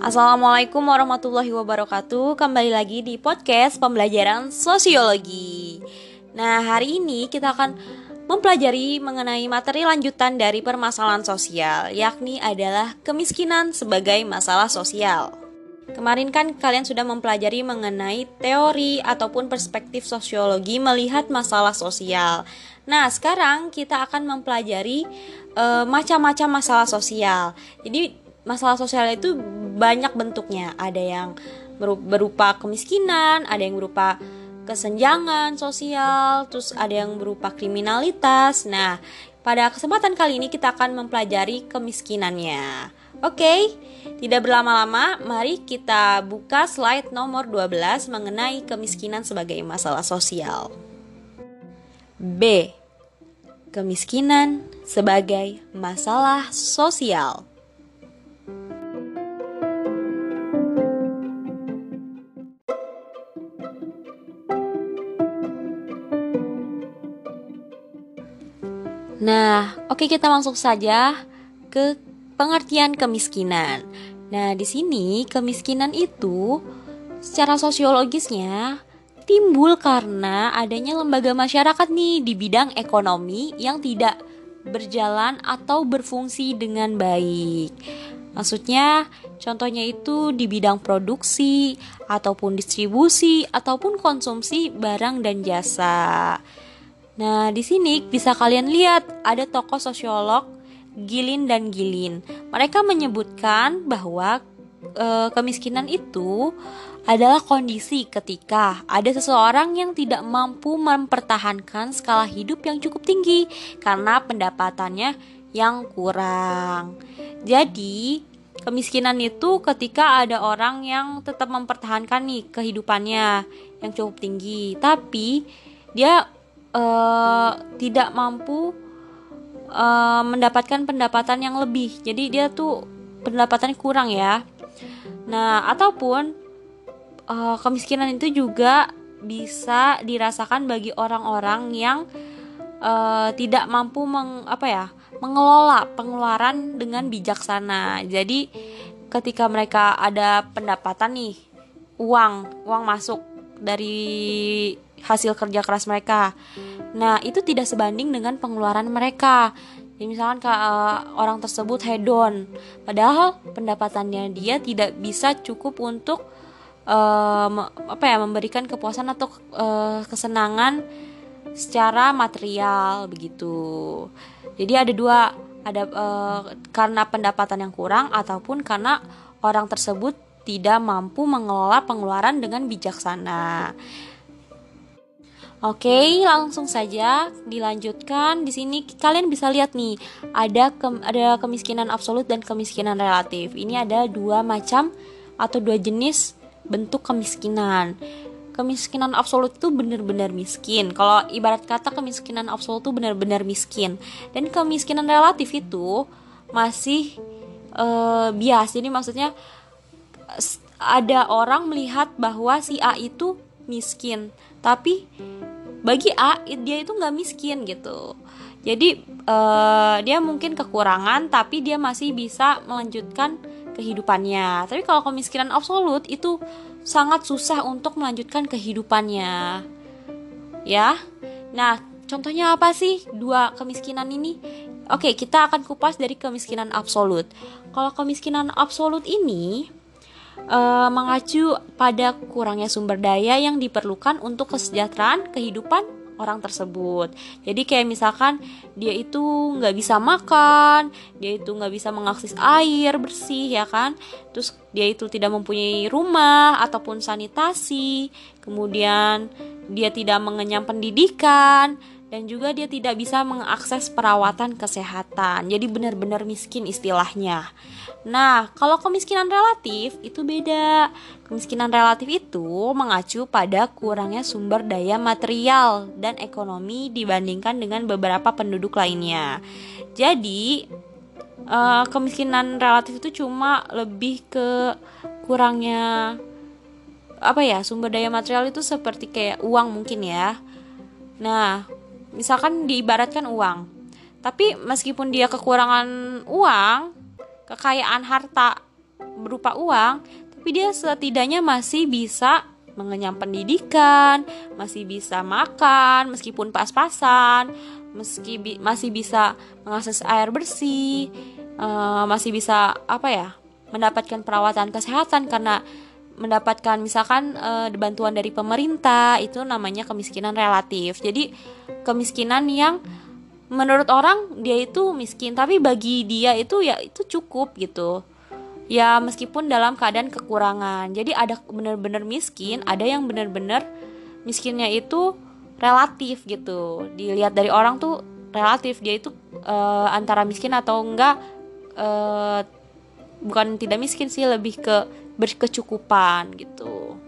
Assalamualaikum warahmatullahi wabarakatuh. Kembali lagi di podcast pembelajaran sosiologi. Nah hari ini kita akan mempelajari mengenai materi lanjutan dari permasalahan sosial Yakni adalah kemiskinan sebagai masalah sosial. Kemarin kan kalian sudah mempelajari mengenai teori ataupun perspektif sosiologi melihat masalah sosial Nah sekarang kita akan mempelajari uh, macam-macam masalah sosial Jadi masalah sosial itu banyak bentuknya. Ada yang berupa kemiskinan, ada yang berupa kesenjangan sosial, terus ada yang berupa kriminalitas. Nah, pada kesempatan kali ini kita akan mempelajari kemiskinannya. Oke, tidak berlama-lama, mari kita buka slide nomor 12 mengenai kemiskinan sebagai masalah sosial. B. Kemiskinan sebagai masalah sosial. Nah, oke kita langsung saja ke pengertian kemiskinan. Nah, di sini kemiskinan itu secara sosiologisnya timbul karena adanya lembaga masyarakat nih di bidang ekonomi yang tidak berjalan atau berfungsi dengan baik. Maksudnya, contohnya itu di bidang produksi, ataupun distribusi, ataupun konsumsi barang dan jasa. Nah, di sini bisa kalian lihat ada tokoh sosiolog Gilin dan Gilin. Mereka menyebutkan bahwa e, kemiskinan itu adalah kondisi ketika ada seseorang yang tidak mampu mempertahankan skala hidup yang cukup tinggi karena pendapatannya yang kurang. Jadi, kemiskinan itu ketika ada orang yang tetap mempertahankan nih kehidupannya yang cukup tinggi, tapi dia uh, tidak mampu uh, mendapatkan pendapatan yang lebih. Jadi dia tuh pendapatannya kurang ya. Nah, ataupun uh, kemiskinan itu juga bisa dirasakan bagi orang-orang yang uh, tidak mampu meng, apa ya mengelola pengeluaran dengan bijaksana. Jadi ketika mereka ada pendapatan nih uang uang masuk dari hasil kerja keras mereka. Nah, itu tidak sebanding dengan pengeluaran mereka. Jadi misalkan ke, uh, orang tersebut hedon, padahal pendapatannya dia tidak bisa cukup untuk uh, apa ya memberikan kepuasan atau uh, kesenangan secara material begitu. Jadi ada dua, ada uh, karena pendapatan yang kurang ataupun karena orang tersebut tidak mampu mengelola pengeluaran dengan bijaksana. Oke, langsung saja dilanjutkan. Di sini kalian bisa lihat nih, ada ke, ada kemiskinan absolut dan kemiskinan relatif. Ini ada dua macam atau dua jenis bentuk kemiskinan. Kemiskinan absolut itu benar-benar miskin. Kalau ibarat kata kemiskinan absolut itu benar-benar miskin. Dan kemiskinan relatif itu masih uh, bias. Jadi maksudnya ada orang melihat bahwa si A itu miskin, tapi bagi A dia itu nggak miskin gitu jadi uh, dia mungkin kekurangan tapi dia masih bisa melanjutkan kehidupannya. Tapi kalau kemiskinan absolut itu sangat susah untuk melanjutkan kehidupannya. Ya? Nah contohnya apa sih dua kemiskinan ini? Oke kita akan kupas dari kemiskinan absolut kalau kemiskinan absolut ini uh, mengacu pada kurangnya sumber daya yang diperlukan untuk kesejahteraan kehidupan orang tersebut. Jadi kayak misalkan dia itu nggak bisa makan, dia itu nggak bisa mengakses air bersih ya kan, terus dia itu tidak mempunyai rumah ataupun sanitasi, kemudian dia tidak mengenyam pendidikan dan juga dia tidak bisa mengakses perawatan kesehatan. Jadi benar-benar miskin istilahnya. Nah, kalau kemiskinan relatif itu beda. Kemiskinan relatif itu mengacu pada kurangnya sumber daya material dan ekonomi dibandingkan dengan beberapa penduduk lainnya. Jadi, uh, kemiskinan relatif itu cuma lebih ke kurangnya apa ya sumber daya material itu seperti kayak uang mungkin ya. Nah, misalkan diibaratkan uang. Tapi meskipun dia kekurangan uang, kekayaan harta berupa uang, tapi dia setidaknya masih bisa mengenyam pendidikan, masih bisa makan meskipun pas-pasan, meski bi masih bisa mengakses air bersih, uh, masih bisa apa ya mendapatkan perawatan kesehatan karena mendapatkan misalkan uh, bantuan dari pemerintah itu namanya kemiskinan relatif. Jadi kemiskinan yang menurut orang dia itu miskin tapi bagi dia itu ya itu cukup gitu. Ya meskipun dalam keadaan kekurangan. Jadi ada benar-benar miskin, ada yang benar-benar miskinnya itu relatif gitu. Dilihat dari orang tuh relatif dia itu uh, antara miskin atau enggak uh, bukan tidak miskin sih lebih ke berkecukupan gitu.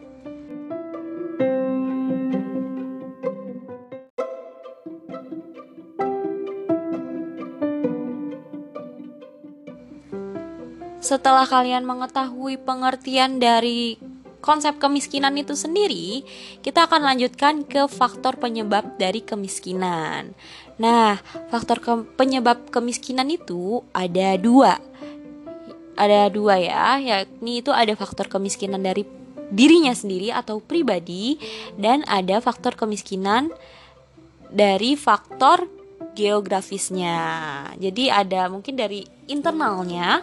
Setelah kalian mengetahui pengertian dari konsep kemiskinan itu sendiri, kita akan lanjutkan ke faktor penyebab dari kemiskinan. Nah, faktor ke penyebab kemiskinan itu ada dua, ada dua ya, yakni itu ada faktor kemiskinan dari dirinya sendiri atau pribadi dan ada faktor kemiskinan dari faktor geografisnya. Jadi ada mungkin dari internalnya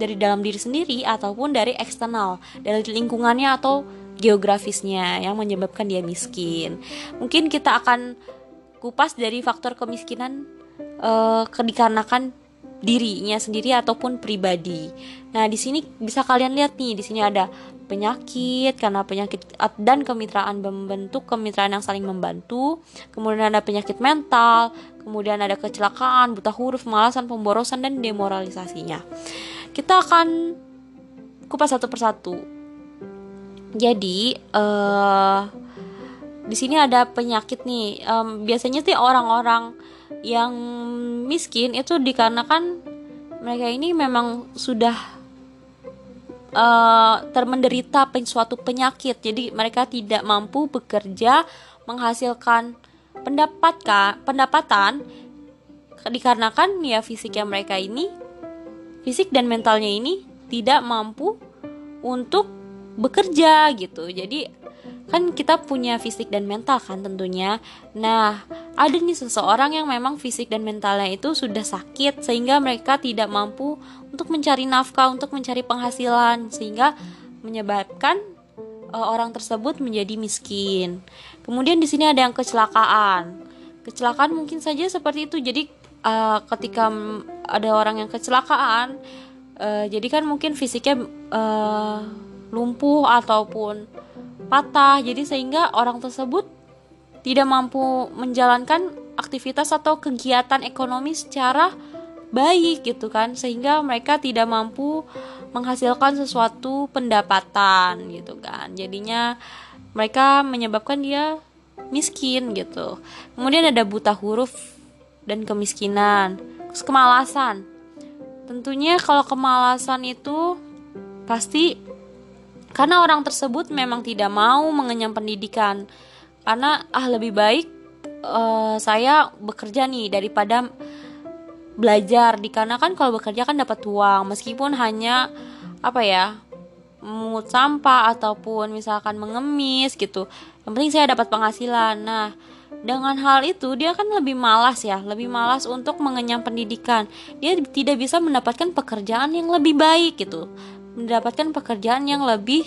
dari dalam diri sendiri ataupun dari eksternal, dari lingkungannya atau geografisnya yang menyebabkan dia miskin. Mungkin kita akan kupas dari faktor kemiskinan uh, dikarenakan dirinya sendiri ataupun pribadi. Nah, di sini bisa kalian lihat nih, di sini ada penyakit karena penyakit dan kemitraan membentuk kemitraan yang saling membantu. Kemudian ada penyakit mental, kemudian ada kecelakaan, buta huruf, malasan, pemborosan dan demoralisasinya. Kita akan kupas satu persatu. Jadi, uh, di sini ada penyakit nih. Um, biasanya sih orang-orang yang miskin itu dikarenakan mereka ini memang sudah uh, termenderita pen suatu penyakit. Jadi mereka tidak mampu bekerja menghasilkan pendapat pendapatan dikarenakan ya fisiknya mereka ini fisik dan mentalnya ini tidak mampu untuk bekerja gitu. Jadi kan kita punya fisik dan mental kan tentunya. Nah ada nih seseorang yang memang fisik dan mentalnya itu sudah sakit sehingga mereka tidak mampu untuk mencari nafkah untuk mencari penghasilan sehingga menyebabkan uh, orang tersebut menjadi miskin. Kemudian di sini ada yang kecelakaan. Kecelakaan mungkin saja seperti itu. Jadi uh, ketika ada orang yang kecelakaan uh, jadi kan mungkin fisiknya uh, lumpuh ataupun patah. Jadi sehingga orang tersebut tidak mampu menjalankan aktivitas atau kegiatan ekonomi secara baik gitu kan. Sehingga mereka tidak mampu menghasilkan sesuatu pendapatan gitu kan. Jadinya mereka menyebabkan dia miskin gitu. Kemudian ada buta huruf dan kemiskinan. Terus kemalasan. Tentunya kalau kemalasan itu pasti karena orang tersebut memang tidak mau mengenyam pendidikan. Karena ah lebih baik uh, saya bekerja nih daripada belajar dikarenakan kalau bekerja kan dapat uang. Meskipun hanya apa ya mengut sampah ataupun misalkan mengemis gitu. Yang penting saya dapat penghasilan. Nah dengan hal itu dia kan lebih malas ya lebih malas untuk mengenyam pendidikan. Dia tidak bisa mendapatkan pekerjaan yang lebih baik gitu mendapatkan pekerjaan yang lebih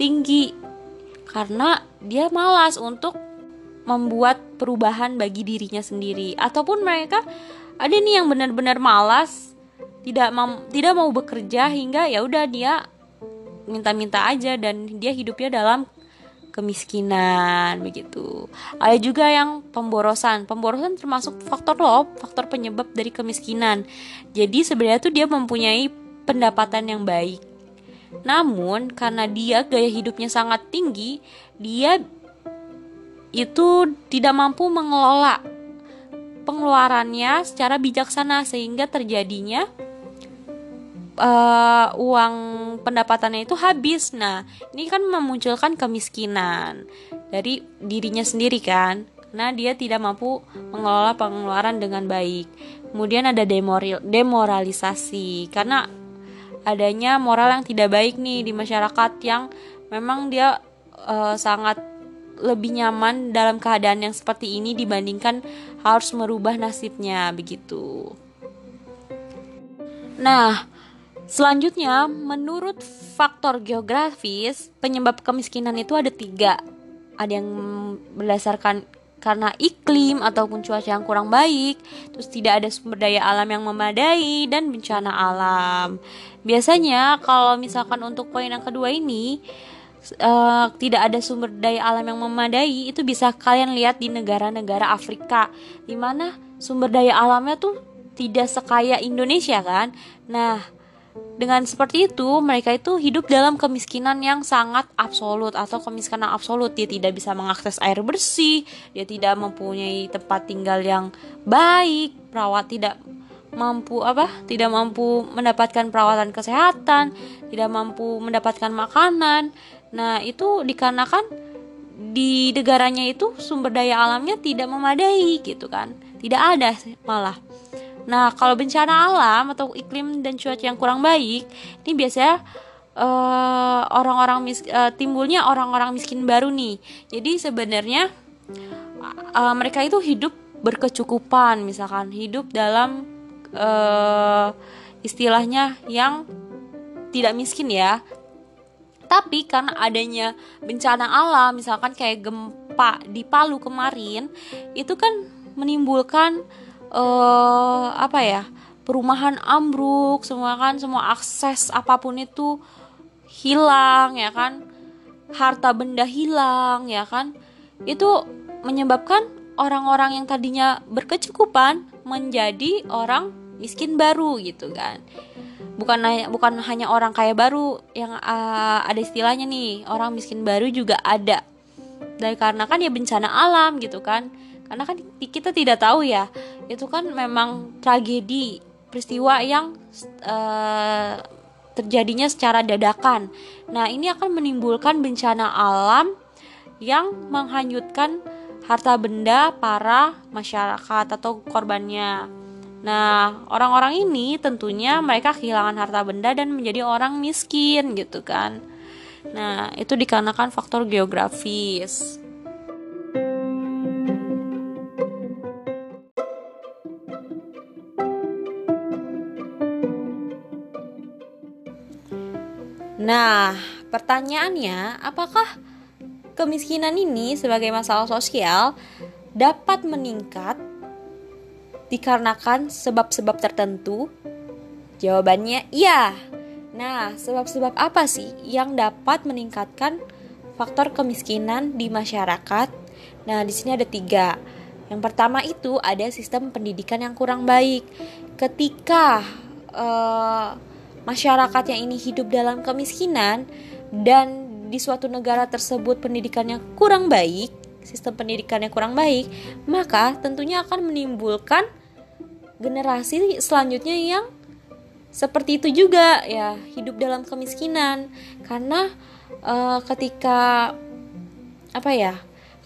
tinggi karena dia malas untuk membuat perubahan bagi dirinya sendiri ataupun mereka ada nih yang benar-benar malas tidak mau tidak mau bekerja hingga ya udah dia minta-minta aja dan dia hidupnya dalam kemiskinan begitu. Ada juga yang pemborosan. Pemborosan termasuk faktor loh, faktor penyebab dari kemiskinan. Jadi sebenarnya tuh dia mempunyai pendapatan yang baik. Namun karena dia gaya hidupnya sangat tinggi, dia itu tidak mampu mengelola pengeluarannya secara bijaksana sehingga terjadinya uh, uang pendapatannya itu habis. Nah, ini kan memunculkan kemiskinan dari dirinya sendiri kan. karena dia tidak mampu mengelola pengeluaran dengan baik. Kemudian ada demoral, demoralisasi karena adanya moral yang tidak baik nih di masyarakat yang memang dia uh, sangat lebih nyaman dalam keadaan yang seperti ini dibandingkan harus merubah nasibnya begitu. Nah, selanjutnya menurut faktor geografis penyebab kemiskinan itu ada tiga. Ada yang berdasarkan karena iklim ataupun cuaca yang kurang baik, terus tidak ada sumber daya alam yang memadai dan bencana alam. Biasanya kalau misalkan untuk poin yang kedua ini uh, tidak ada sumber daya alam yang memadai, itu bisa kalian lihat di negara-negara Afrika di mana sumber daya alamnya tuh tidak sekaya Indonesia kan. Nah, dengan seperti itu mereka itu hidup dalam kemiskinan yang sangat absolut atau kemiskinan absolut. Dia tidak bisa mengakses air bersih dia tidak mempunyai tempat tinggal yang baik perawat tidak mampu apa tidak mampu mendapatkan perawatan kesehatan tidak mampu mendapatkan makanan. Nah itu dikarenakan di negaranya itu sumber daya alamnya tidak memadai gitu kan. Tidak ada malah Nah, kalau bencana alam atau iklim dan cuaca yang kurang baik, ini biasanya uh, orang-orang mis uh, timbulnya orang-orang miskin baru nih. Jadi sebenarnya uh, mereka itu hidup berkecukupan, misalkan hidup dalam uh, istilahnya yang tidak miskin ya. Tapi karena adanya bencana alam, misalkan kayak gempa di Palu kemarin, itu kan menimbulkan uh, apa ya perumahan ambruk semua kan semua akses apa pun itu hilang ya kan? Harta benda hilang ya kan? Itu menyebabkan orang-orang yang tadinya berkecukupan menjadi orang miskin baru gitu kan? Bukan hanya bukan hanya orang kaya baru yang uh, ada istilahnya nih orang miskin baru juga ada. Dari karena kan ya bencana alam gitu kan karena kan kita tidak tahu ya itu kan memang tragedi peristiwa yang uh, terjadinya secara dadakan nah ini akan menimbulkan bencana alam yang menghanyutkan harta benda para masyarakat atau korbannya Nah, orang-orang ini tentunya mereka kehilangan harta benda dan menjadi orang miskin gitu kan. Nah, itu dikarenakan faktor geografis. Nah, pertanyaannya, apakah kemiskinan ini sebagai masalah sosial dapat meningkat dikarenakan sebab-sebab tertentu? Jawabannya iya. Nah, sebab-sebab apa sih yang dapat meningkatkan faktor kemiskinan di masyarakat? Nah, di sini ada tiga. Yang pertama itu ada sistem pendidikan yang kurang baik. Ketika uh, masyarakat yang ini hidup dalam kemiskinan dan di suatu negara tersebut pendidikannya kurang baik, sistem pendidikannya kurang baik, maka tentunya akan menimbulkan generasi selanjutnya yang seperti itu juga ya hidup dalam kemiskinan. Karena uh, ketika apa ya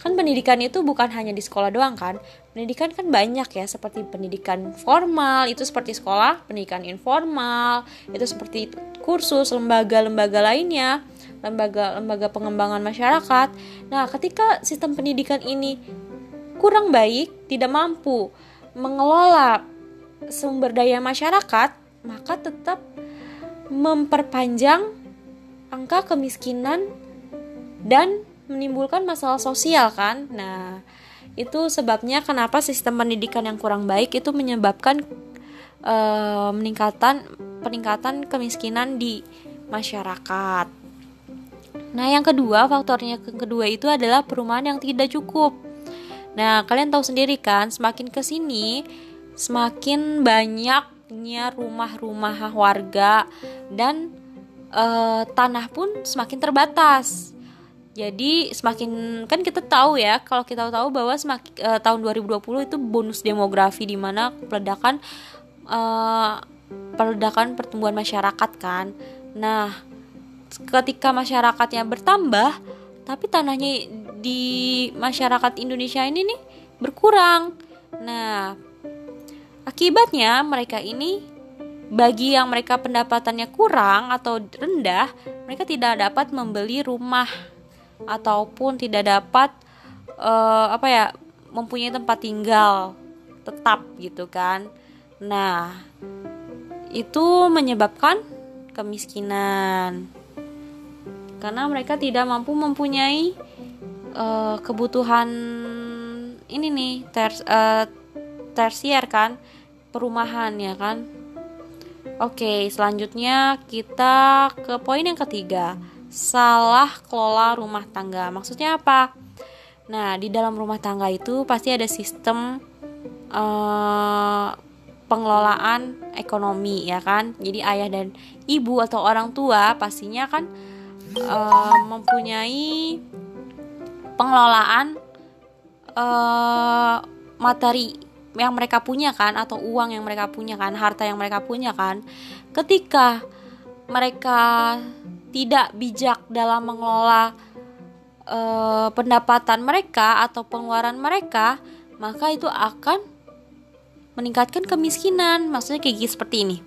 kan pendidikan itu bukan hanya di sekolah doang kan pendidikan kan banyak ya seperti pendidikan formal itu seperti sekolah pendidikan informal itu seperti kursus lembaga-lembaga lainnya lembaga-lembaga pengembangan masyarakat. Nah ketika sistem pendidikan ini kurang baik tidak mampu mengelola sumber daya masyarakat maka tetap memperpanjang angka kemiskinan dan menimbulkan masalah sosial kan. Nah itu sebabnya kenapa sistem pendidikan yang kurang baik itu menyebabkan uh, meningkatan peningkatan kemiskinan di masyarakat. Nah yang kedua faktornya yang kedua itu adalah perumahan yang tidak cukup. Nah kalian tahu sendiri kan semakin ke sini semakin banyaknya rumah-rumah warga dan uh, tanah pun semakin terbatas jadi semakin kan kita tahu ya kalau kita tahu bahwa semakin uh, tahun 2020 itu bonus demografi di mana peledakan uh, peledakan pertumbuhan masyarakat kan. Nah, ketika masyarakatnya bertambah tapi tanahnya di masyarakat Indonesia ini nih berkurang. Nah, akibatnya mereka ini bagi yang mereka pendapatannya kurang atau rendah, mereka tidak dapat membeli rumah ataupun tidak dapat uh, apa ya mempunyai tempat tinggal tetap gitu kan. Nah, itu menyebabkan kemiskinan. Karena mereka tidak mampu mempunyai uh, kebutuhan ini nih ters, uh, tersier kan perumahan ya kan. Oke selanjutnya kita ke poin yang ketiga salah kelola rumah tangga. Maksudnya apa? Nah di dalam rumah tangga itu pasti ada sistem uh, pengelolaan ekonomi ya kan? Jadi ayah dan ibu atau orang tua pastinya kan uh, mempunyai pengelolaan uh, materi yang mereka punya kan atau uang yang mereka punya kan harta yang mereka punya kan. Ketika mereka tidak bijak dalam mengelola uh, pendapatan mereka atau pengeluaran mereka maka itu akan meningkatkan kemiskinan maksudnya kayak seperti ini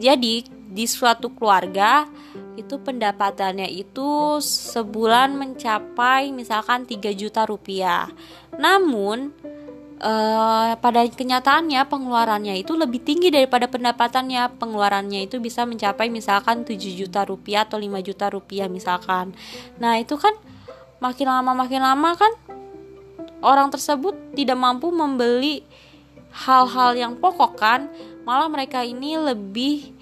jadi di suatu keluarga itu pendapatannya itu sebulan mencapai misalkan 3 juta rupiah. Namun uh, pada kenyataannya pengeluarannya itu lebih tinggi daripada pendapatannya. Pengeluarannya itu bisa mencapai misalkan 7 juta rupiah atau 5 juta rupiah misalkan. Nah, itu kan makin lama makin lama kan orang tersebut tidak mampu membeli hal-hal yang pokok kan. Malah mereka ini lebih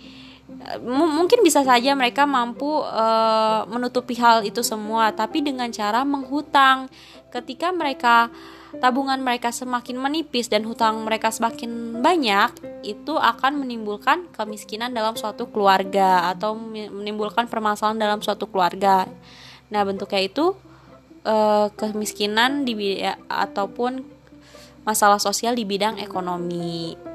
mungkin bisa saja mereka mampu uh, menutupi hal itu semua, tapi dengan cara menghutang. Ketika mereka tabungan mereka semakin menipis dan hutang mereka semakin banyak, itu akan menimbulkan kemiskinan dalam suatu keluarga atau menimbulkan permasalahan dalam suatu keluarga. Nah, bentuknya itu uh, kemiskinan di ataupun masalah sosial di bidang ekonomi.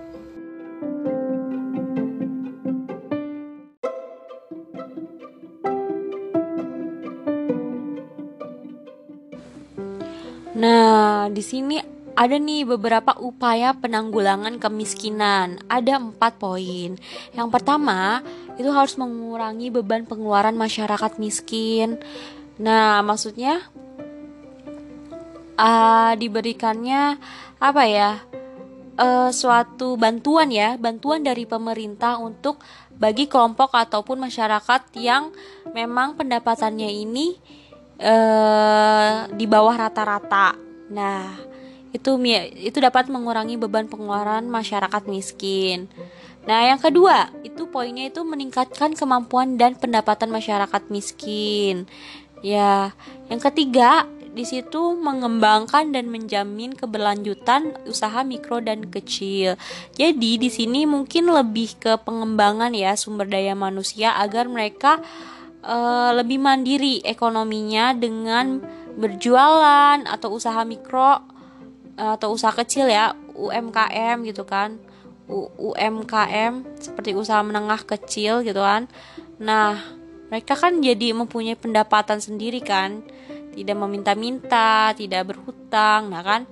Nah, di sini ada nih beberapa upaya penanggulangan kemiskinan. Ada empat poin. Yang pertama, itu harus mengurangi beban pengeluaran masyarakat miskin. Nah, maksudnya uh, diberikannya apa ya? Uh, suatu bantuan ya, bantuan dari pemerintah untuk bagi kelompok ataupun masyarakat yang memang pendapatannya ini uh, di bawah rata-rata. Nah, itu itu dapat mengurangi beban pengeluaran masyarakat miskin. Nah, yang kedua, itu poinnya itu meningkatkan kemampuan dan pendapatan masyarakat miskin. Ya, yang ketiga, di situ mengembangkan dan menjamin keberlanjutan usaha mikro dan kecil. Jadi di sini mungkin lebih ke pengembangan ya sumber daya manusia agar mereka uh, lebih mandiri ekonominya dengan berjualan atau usaha mikro atau usaha kecil ya UMKM gitu kan. U UMKM seperti usaha menengah kecil gitu kan. Nah mereka kan jadi mempunyai pendapatan sendiri kan. Tidak meminta-minta tidak berhutang nah kan.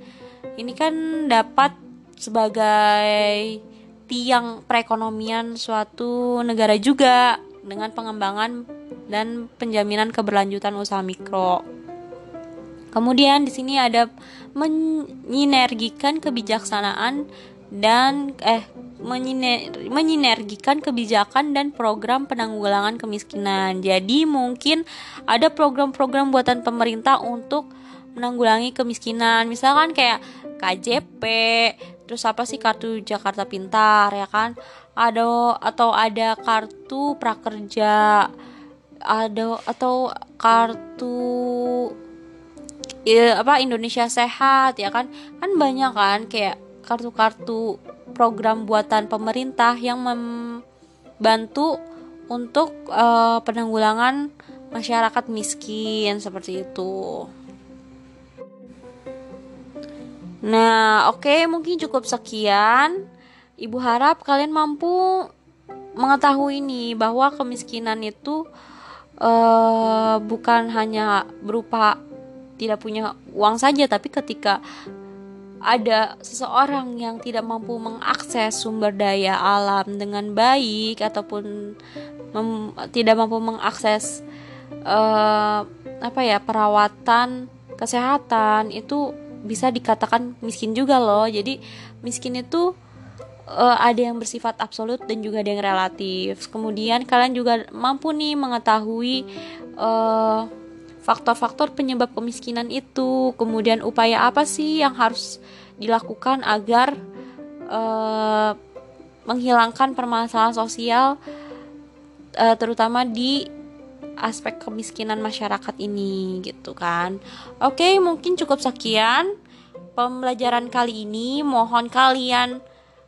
Ini kan dapat sebagai tiang perekonomian suatu negara juga dengan pengembangan dan penjaminan keberlanjutan usaha mikro. Kemudian di sini ada menyinergikan kebijaksanaan dan eh menyiner, menyinergikan kebijakan dan program penanggulangan kemiskinan. Jadi mungkin ada program-program buatan pemerintah untuk menanggulangi kemiskinan. Misalkan kayak KJP, terus apa sih kartu Jakarta Pintar ya kan? Ada atau ada kartu prakerja ada atau kartu ya, apa Indonesia Sehat ya kan kan banyak kan kayak kartu-kartu program buatan pemerintah yang membantu untuk uh, penanggulangan masyarakat miskin seperti itu. Nah, oke, okay, mungkin cukup sekian. Ibu harap kalian mampu mengetahui nih bahwa kemiskinan itu uh, bukan hanya berupa tidak punya uang saja tapi ketika ada seseorang yang tidak mampu mengakses sumber daya alam dengan baik ataupun tidak mampu mengakses uh, apa ya perawatan kesehatan itu bisa dikatakan miskin juga loh. Jadi miskin itu uh, ada yang bersifat absolut dan juga ada yang relatif. Kemudian kalian juga mampu nih mengetahui uh, faktor-faktor penyebab kemiskinan itu, kemudian upaya apa sih yang harus dilakukan agar uh, menghilangkan permasalahan sosial, uh, terutama di aspek kemiskinan masyarakat ini, gitu kan? Oke, mungkin cukup sekian pembelajaran kali ini. Mohon kalian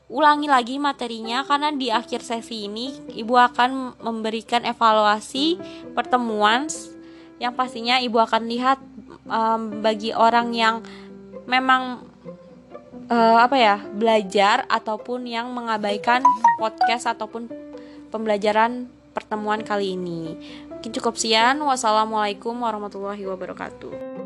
ulangi lagi materinya karena di akhir sesi ini ibu akan memberikan evaluasi pertemuan yang pastinya ibu akan lihat um, bagi orang yang memang uh, apa ya belajar ataupun yang mengabaikan podcast ataupun pembelajaran pertemuan kali ini. Mungkin cukup sekian. Wassalamualaikum warahmatullahi wabarakatuh.